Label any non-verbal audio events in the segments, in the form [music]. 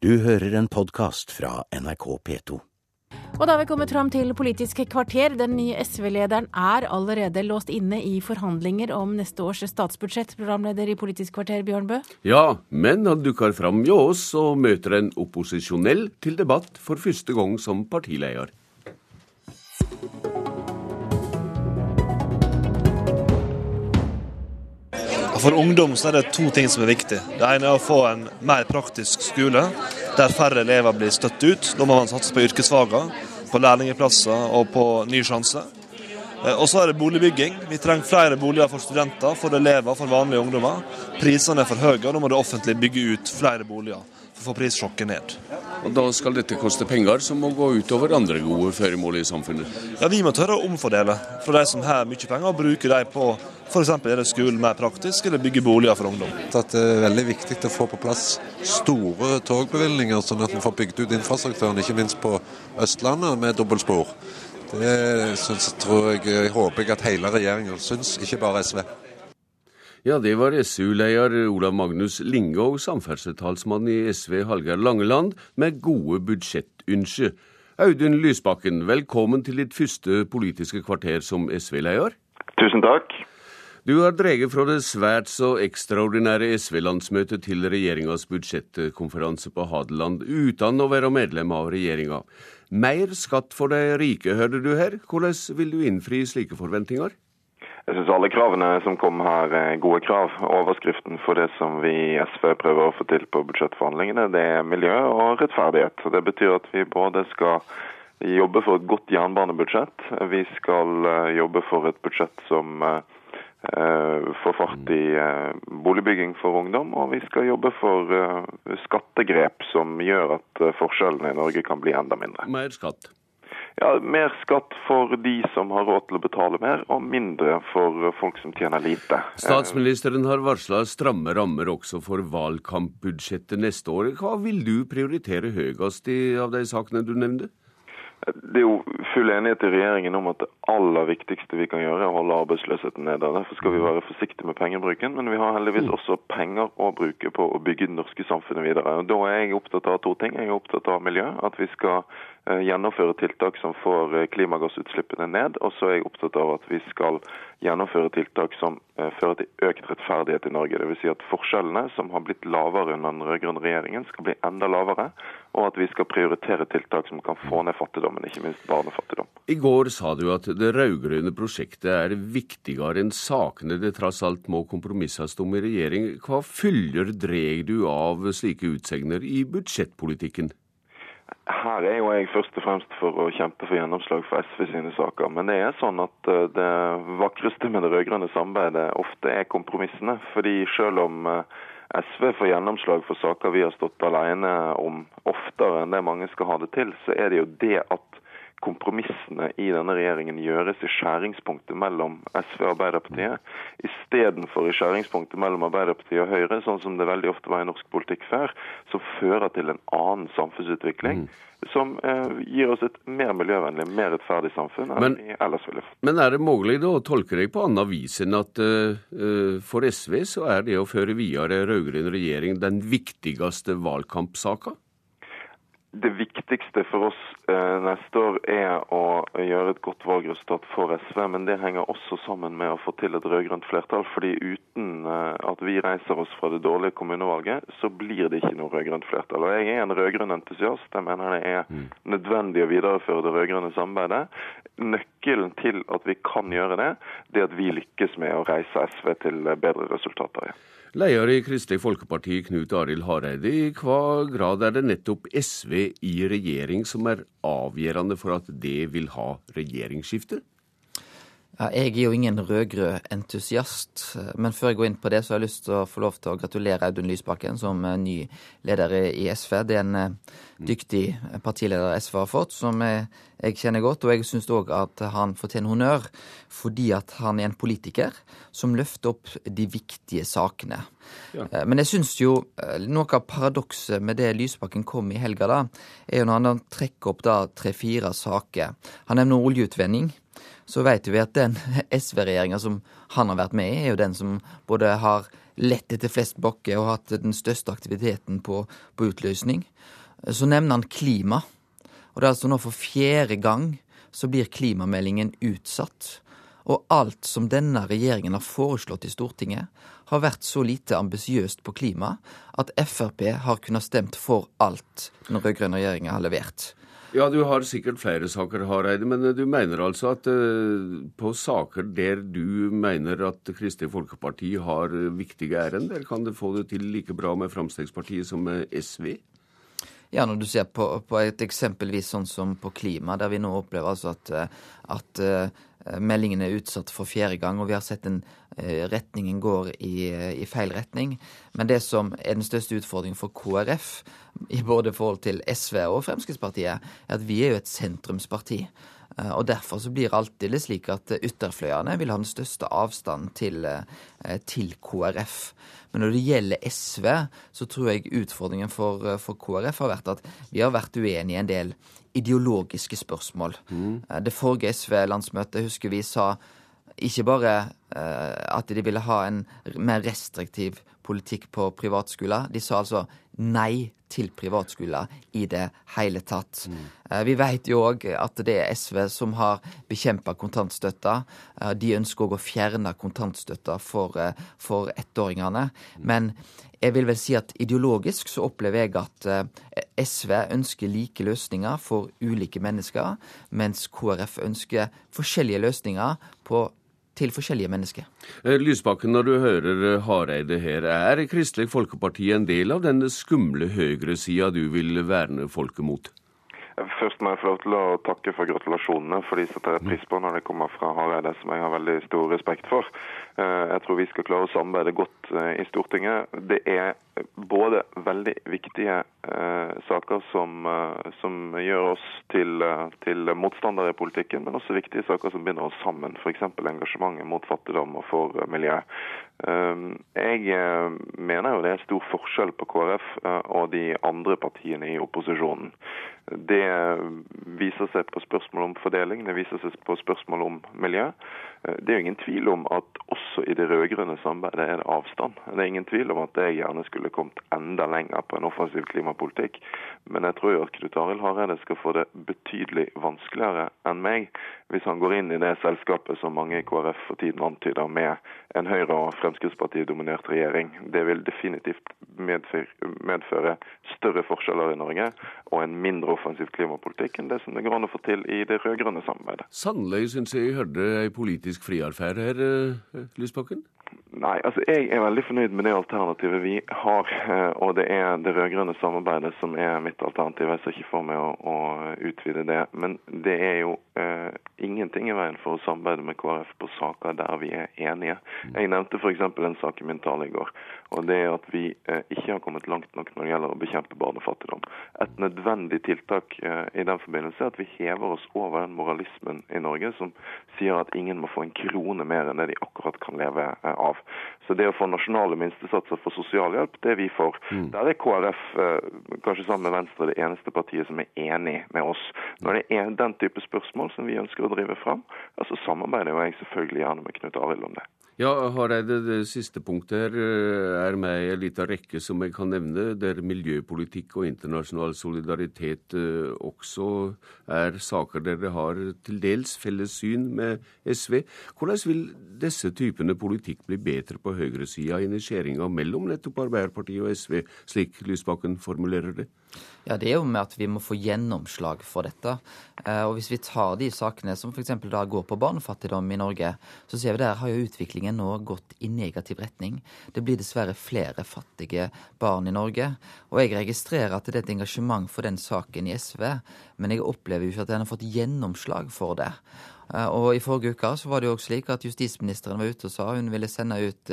Du hører en podkast fra NRK P2. Og da har vi kommet fram til Politisk kvarter. Den nye SV-lederen er allerede låst inne i forhandlinger om neste års statsbudsjett, programleder i Politisk kvarter, Bjørn Bø. Ja, men han dukker fram hjå oss og møter en opposisjonell til debatt for første gang som partileder. For ungdom så er det to ting som er viktig. Det ene er å få en mer praktisk skole, der færre elever blir støtt ut. Da må man satse på yrkesfagene, på lærlingplasser og på Ny sjanse. Eh, og så er det boligbygging. Vi trenger flere boliger for studenter, for elever, for vanlige ungdommer. Prisene er for høye, og da må det offentlige bygge ut flere boliger for å få prissjokket ned. Og Da skal dette koste penger, som må gå utover andre gode føremål i samfunnet. Ja, Vi må tørre å omfordele fra de som har mye penger, og bruke dem på f.eks. det skolen mer praktisk, eller bygge boliger for ungdom. At det er veldig viktig å få på plass store togbevilgninger, sånn at vi får bygd ut infrastrukturen, ikke minst på Østlandet med dobbeltspor. Det synes, tror jeg, jeg håper jeg at hele regjeringen syns, ikke bare SV. Ja, det var SU-leder Olav Magnus Linge og samferdselstalsmann i SV Hallgeir Langeland med gode budsjettønsker. Audun Lysbakken, velkommen til ditt første politiske kvarter som SV-leder. Tusen takk. Du har dreget fra det svært så ekstraordinære SV-landsmøtet til regjeringas budsjettkonferanse på Hadeland uten å være medlem av regjeringa. Mer skatt for de rike, hørte du her. Hvordan vil du innfri slike forventninger? Jeg syns alle kravene som kom her er gode krav. Overskriften for det som vi i SV prøver å få til på budsjettforhandlingene, det er miljø og rettferdighet. Det betyr at vi både skal jobbe for et godt jernbanebudsjett, vi skal eh, jobbe for et budsjett som eh, får fart i eh, boligbygging for ungdom, og vi skal jobbe for skattegrep som gjør at forskjellene i Norge kan bli enda mindre. Mer skatt? Ja, Mer skatt for de som har råd til å betale mer, og mindre for folk som tjener lite. Statsministeren har varsla stramme rammer også for valgkampbudsjettet neste år. Hva vil du prioritere høyest av de sakene du nevnte? Det er jo full enighet i regjeringen om at det aller viktigste vi kan gjøre, er å holde arbeidsløsheten nede. Derfor skal vi være forsiktige med pengebruken, men vi har heldigvis mm. også penger å bruke på å bygge det norske samfunnet videre. Og Da er jeg opptatt av to ting. Jeg er opptatt av miljø, at vi skal eh, gjennomføre tiltak som får eh, klimagassutslippene ned. Og så er jeg opptatt av at vi skal gjennomføre tiltak som eh, fører til økt rettferdighet i Norge. Dvs. Si at forskjellene, som har blitt lavere under den rød-grønne regjeringen, skal bli enda lavere. Og at vi skal prioritere tiltak som kan få ned fattigdommen, ikke minst barnefattigdom. I går sa du at det rød-grønne prosjektet er viktigere enn sakene det tross alt må kompromisses om i regjering. Hva fyller dreg du av slike utsegner i budsjettpolitikken? Her er jo jeg først og fremst for å kjempe for gjennomslag for SV sine saker. Men det er sånn at eh, det vakreste med det rød-grønne samarbeidet ofte er kompromissene. Fordi selv om eh, SV får gjennomslag for saker vi har stått alene om oftere enn det mange skal ha det til, så er det jo det at kompromissene i denne regjeringen gjøres i skjæringspunktet mellom SV og Arbeiderpartiet, istedenfor i skjæringspunktet mellom Arbeiderpartiet og Høyre, sånn som det veldig ofte var i norsk politikk før, som fører til en annen samfunnsutvikling. Mm. Som eh, gir oss et mer miljøvennlig, mer rettferdig samfunn enn men, vi ellers ville fått. Men er det mulig da å tolke deg på annen vis enn at uh, for SV så er det å føre videre rød-grønn regjering den viktigste valgkampsaka? Det viktigste for oss eh, neste år er å gjøre et godt valgresultat for SV, men det henger også sammen med å få til et rød-grønt flertall. fordi uten eh, at vi reiser oss fra det dårlige kommunevalget, så blir det ikke noe rød-grønt flertall. Og Jeg er en rød-grønn entusiast. Jeg mener det er mm. nødvendig å videreføre det rød-grønne samarbeidet. Nøkkelen til at vi kan gjøre det, det er at vi lykkes med å reise SV til bedre resultater. Ja. Leder i Kristelig Folkeparti, Knut Arild Hareide. I hva grad er det nettopp SV i regjering som er avgjørende for at det vil ha regjeringsskifte? Ja, jeg er jo ingen rød-grød entusiast, men før jeg går inn på det, så har jeg lyst til å få lov til å gratulere Audun Lysbakken som eh, ny leder i SV. Det er en eh, dyktig partileder SV har fått, som jeg kjenner godt. Og jeg syns òg at han fortjener honnør fordi at han er en politiker som løfter opp de viktige sakene. Ja. Eh, men jeg syns jo noe av paradokset med det Lysbakken kom i helga, da, er jo når han trekker opp da tre-fire saker. Han nevner oljeutvinning så vet vi at den [laughs] SV-regjeringa som han har vært med i, er jo den som både har lett etter flest blokker og hatt den største aktiviteten på, på utløsning. Så nevner han klima. Og det er altså nå for fjerde gang så blir klimameldingen utsatt. Og alt som denne regjeringen har foreslått i Stortinget, har vært så lite ambisiøst på klima at Frp har kunnet stemt for alt den rød-grønne regjeringa har levert. Ja, du har sikkert flere saker, Hareide, men du mener altså at uh, på saker der du mener at Kristelig Folkeparti har viktige ærender, kan det få det til like bra med Frp som med SV? Ja, når du ser på, på et eksempelvis sånn som på klima, der vi nå opplever altså at, eh, at meldingen er utsatt for fjerde gang, og vi har sett en retningen går i, i, feil retning. Men det som er den største utfordringen for KrF, i både forhold til SV og Fremskrittspartiet, er at vi er jo et sentrumsparti. Eh, og Derfor så blir det alltid slik at ytterfløyene vil ha den største avstanden til, eh, til, KrF. Men når det gjelder SV, så tror jeg utfordringen for, eh, for KrF har vært at vi har vært uenige i en del ideologiske spørsmål. Mm. Det forrige SV-landsmøtet husker vi sa ikke bare at de ville ha en mer restriktiv politikk på privatskoler. De sa altså nei til privatskoler i det hele tatt. Mm. Vi vet jo òg at det er SV som har bekjempa kontantstøtta. Eh, de ønsker òg å fjerne kontantstøtta for, eh, for ettåringene. Mm. Men jeg vil vel si at ideologisk så opplever jeg at SV ønsker like løsninger for ulike mennesker, mens KrF ønsker forskjellige løsninger på til forskjellige mennesker. Eh, Lysbakken, når du hører eh, Hareide her, er Kristelig Folkeparti en del av den skumle høyresida du vil verne folket mot? Først må jeg få lov til å takke for gratulasjonene, for de setter jeg pris på når det kommer fra Hareide, som jeg har veldig stor respekt for. Eh, jeg tror vi skal klare å samarbeide godt i Stortinget. Det er både veldig viktige eh, saker som, eh, som, gjør oss til, eh, til, motstandere i politikken, men også viktige saker som binder oss sammen. F.eks. engasjementet mot fattigdom og for eh, miljø. Eh, jeg mener jo det er stor forskjell på KrF og de andre partiene i opposisjonen. Det viser seg på spørsmål om fordeling, det viser seg på spørsmål om miljø. Det er jo ingen tvil om at også i det rød-grønne samarbeidet er det avstand. Det er ingen tvil om at jeg gjerne skulle kommet enda lenger på en offensiv klimapolitikk. Men jeg tror jo at Knut Arild Hareide skal få det betydelig vanskeligere enn meg hvis han går inn i det selskapet som mange i KrF for tiden antyder, med en Høyre- og Fremskrittsparti-dominert regjering. Det vil definitivt medføre større forskjeller i Norge og en mindre offensiv klimapolitikk enn det som det går an å få til i det rød-grønne samarbeidet. Sannelig syns jeg hørte ei politisk friarferd her, eh, Lysbakken? Nei, altså jeg er veldig fornøyd med det alternativet vi har. Eh, og det er det rød-grønne samarbeidet som er mitt alternativ. Jeg ser ikke for meg å, å utvide det. Men det er jo eh, ingenting i veien for å samarbeide med KrF på saker der vi er enige. Jeg nevnte f.eks. en sak i min tale i går. Og det er at vi eh, ikke har kommet langt nok når det gjelder å bekjempe barnefattigdom. Et nødvendig tiltak eh, i den forbindelse er at vi hever oss over den moralismen i Norge som sier at ingen må få en krone mer enn det de akkurat kan leve av. Så det å få nasjonale minstesatser for sosialhjelp, det er vi for. Mm. Der er KrF, kanskje sammen med Venstre, det eneste partiet som er enig med oss. Når det er den type spørsmål som vi ønsker å drive fram, Og så samarbeider jeg selvfølgelig gjerne med Knut Arild om det. Ja, Hareide, det siste punktet her eh, er med i en liten rekke som jeg kan nevne, der miljøpolitikk og internasjonal solidaritet eh, også er saker der det har til dels felles syn med SV. Hvordan vil disse typene politikk bli bedre på høyresida i skjæringa mellom nettopp Arbeiderpartiet og SV, slik Lysbakken formulerer det? Ja, Det er jo med at vi må få gjennomslag for dette. Eh, og Hvis vi tar de sakene som f.eks. går på barnefattigdom i Norge, så ser vi der har jo utviklingen nå gått i negativ retning. Det blir dessverre flere fattige barn i Norge. Og jeg registrerer at det er et engasjement for den saken i SV, men jeg opplever jo ikke at en har fått gjennomslag for det. Eh, og I forrige uke så var det jo også slik at justisministeren var ute og sa hun ville sende ut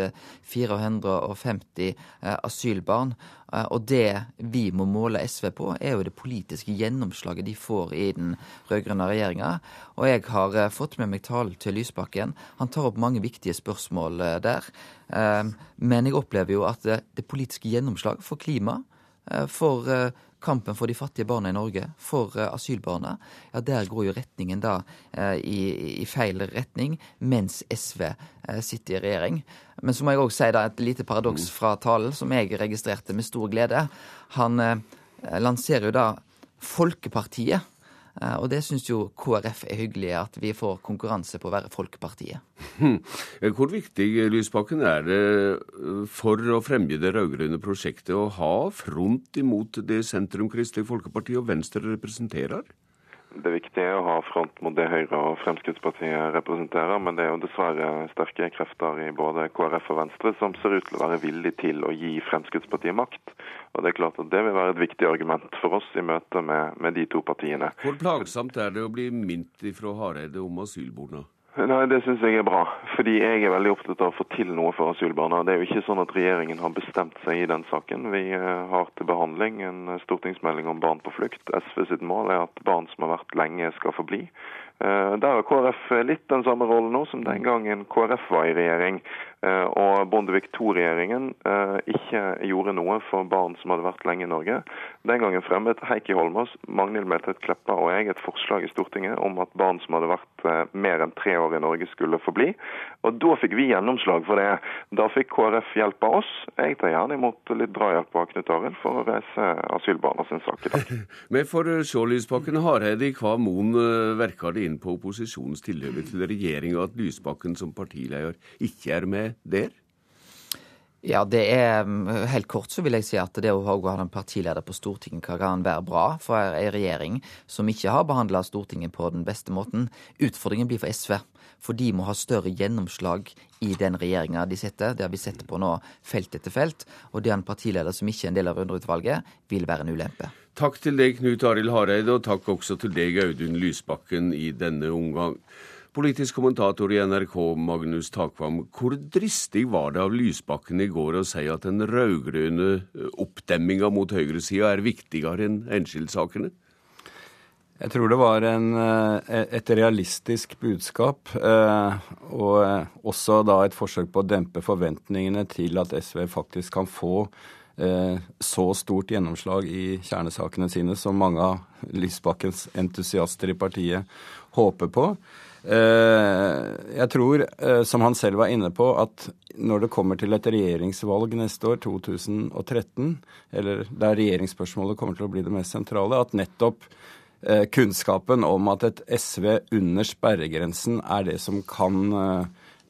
450 eh, asylbarn. Eh, og det vi må måle SV på, er jo det politiske gjennomslaget de får i den rød-grønne regjeringa. Og jeg har fått med meg talen til Lysbakken. Han tar opp mange viktige spørsmål der. Men jeg opplever jo at det politiske gjennomslaget for klima for kampen for de fattige barna i Norge, for asylbarna, ja, der går jo retningen da i, i feil retning, mens SV sitter i regjering. Men så må jeg òg si da et lite paradoks fra talen, som jeg registrerte med stor glede. Han lanserer jo da Folkepartiet Eh, og det syns jo KrF er hyggelig, at vi får konkurranse på å være Folkepartiet. Hm. Hvor viktig Lysbakken, er det eh, for å fremge det rød-grønne prosjektet å ha front imot det sentrum Kristelig Folkeparti og Venstre representerer? Det viktige er å ha front mot det Høyre og Fremskrittspartiet representerer, men det er jo dessverre sterke krefter i både KrF og Venstre som ser ut til å være villig til å gi Fremskrittspartiet makt. Og Det er klart at det vil være et viktig argument for oss i møte med, med de to partiene. Hvor plagsomt er det å bli minnet fra Hareide om asylborna? Nei, Det syns jeg er bra. Fordi jeg er veldig opptatt av å få til noe for asylbarna. Det er jo ikke sånn at regjeringen har bestemt seg i den saken. Vi eh, har til behandling en stortingsmelding om barn på flukt. SV sitt mål er at barn som har vært lenge, skal få bli. Eh, der har KrF litt den samme rollen nå som den gangen KrF var i regjering. Eh, og Bondevik II-regjeringen eh, ikke gjorde noe for barn som hadde vært lenge i Norge. Den gangen fremmet Heikki Holmås, Magnhild Meltvedt Kleppa og jeg et forslag i Stortinget om at barn som hadde vært eh, mer enn tre år i Norge, skulle få bli. Og Da fikk vi gjennomslag for det. Da fikk KrF hjelp av oss. Jeg tar gjerne imot litt drahjelp av Knut Arild for å reise asylbarna sin sak i dag. [laughs] Men for Sjålysbakken Hareide, i hva mon verker det inn på opposisjonens tilhørighet til regjeringa at Lysbakken som partileder ikke er med der? Ja, det er mm, Helt kort så vil jeg si at det å ha en partileder på Stortinget kan være bra for ei regjering som ikke har behandla Stortinget på den beste måten. Utfordringen blir for SV. For de må ha større gjennomslag i den regjeringa de sitter. Det har vi sett på nå felt etter felt. Og det er en partileder som ikke er en del av underutvalget, vil være en ulempe. Takk til deg, Knut Arild Hareide, og takk også til deg, Audun Lysbakken, i denne omgang. Politisk kommentator i NRK, Magnus Takvam. Hvor dristig var det av Lysbakken i går å si at den rød-grønne eh, oppdemminga mot høyresida er viktigere enn enskildsakene? Jeg tror det var en, eh, et realistisk budskap, eh, og også da et forsøk på å dempe forventningene til at SV faktisk kan få så stort gjennomslag i kjernesakene sine som mange av Lysbakkens entusiaster i partiet håper på. Eh, jeg tror, eh, som han selv var inne på, at når det kommer til et regjeringsvalg neste år, 2013, eller der regjeringsspørsmålet kommer til å bli det mest sentrale, at nettopp eh, kunnskapen om at et SV under sperregrensen er det som kan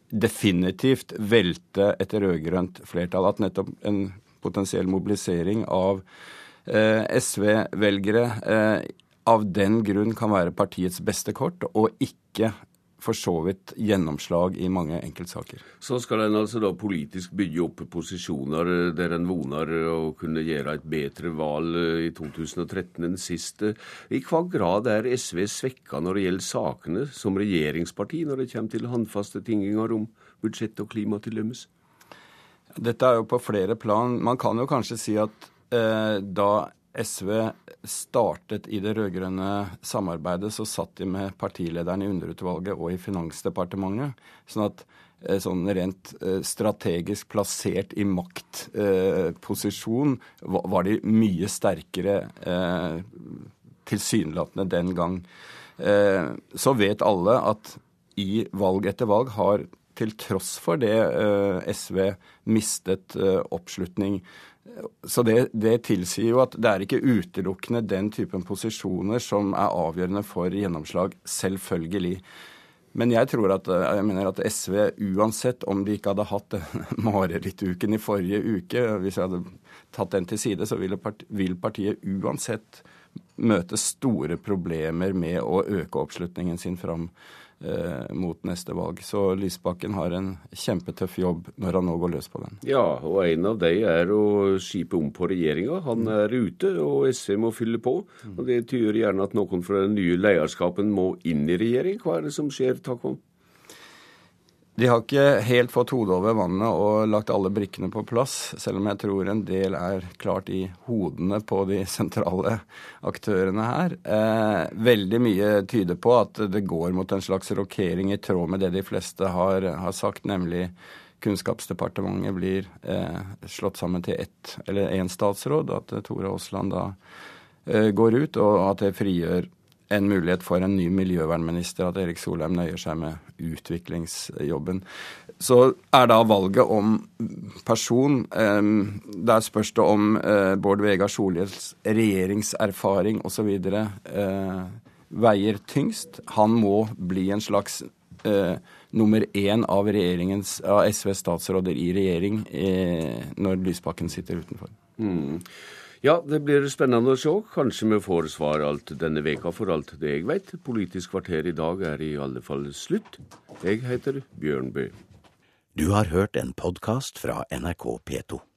definitivt velte et rød-grønt flertall. At nettopp en potensiell mobilisering av SV-velgere av den grunn kan være partiets beste kort, og ikke for så vidt gjennomslag i mange enkeltsaker. Så skal en altså da politisk bygge opp posisjoner der en voner å kunne gjøre et bedre valg i 2013 enn sist. I hva grad er SV svekka når det gjelder sakene som regjeringsparti, når det kommer til håndfaste tinginger om budsjett og klima til dømmes? Dette er jo på flere plan. Man kan jo kanskje si at eh, da SV startet i det rød-grønne samarbeidet, så satt de med partilederen i underutvalget og i Finansdepartementet. Sånn at eh, sånn rent eh, strategisk plassert i maktposisjon var de mye sterkere tilsynelatende den gang. Så vet alle at i valg etter valg har til tross for det SV mistet oppslutning så det, det, tilsier jo at det er ikke utelukkende den typen posisjoner som er avgjørende for gjennomslag, selvfølgelig. Men jeg tror at, jeg mener at SV, uansett om de ikke hadde hatt [laughs] marerittuken i forrige uke, hvis jeg hadde tatt den til side, så vil partiet uansett møte store problemer med å øke oppslutningen sin fram mot neste valg. Så Lysbakken har en kjempetøff jobb når han nå går løs på den. Ja, og en av dem er å skipe om på regjeringa. Han er ute, og SV må fylle på. Og Det tyder gjerne at noen fra den nye lederskapen må inn i regjering. Hva er det som skjer, Takvam? De har ikke helt fått hodet over vannet og lagt alle brikkene på plass, selv om jeg tror en del er klart i hodene på de sentrale aktørene her. Eh, veldig mye tyder på at det går mot en slags rokering i tråd med det de fleste har, har sagt, nemlig Kunnskapsdepartementet blir eh, slått sammen til ett, eller én statsråd, at Tore Aasland da eh, går ut, og at det frigjør en mulighet for en ny miljøvernminister, at Erik Solheim nøyer seg med utviklingsjobben. Så er da valget om person Der spørs det om eh, Bård Vegar Solhjells regjeringserfaring osv. Eh, veier tyngst. Han må bli en slags eh, nummer én av, av SVs statsråder i regjering eh, når Lysbakken sitter utenfor. Mm. Ja, det blir spennende å se. Kanskje vi får svar alt denne veka for alt det jeg vet. Politisk kvarter i dag er i alle fall slutt. Jeg heter Bjørn Bø. Du har hørt en podkast fra NRK P2.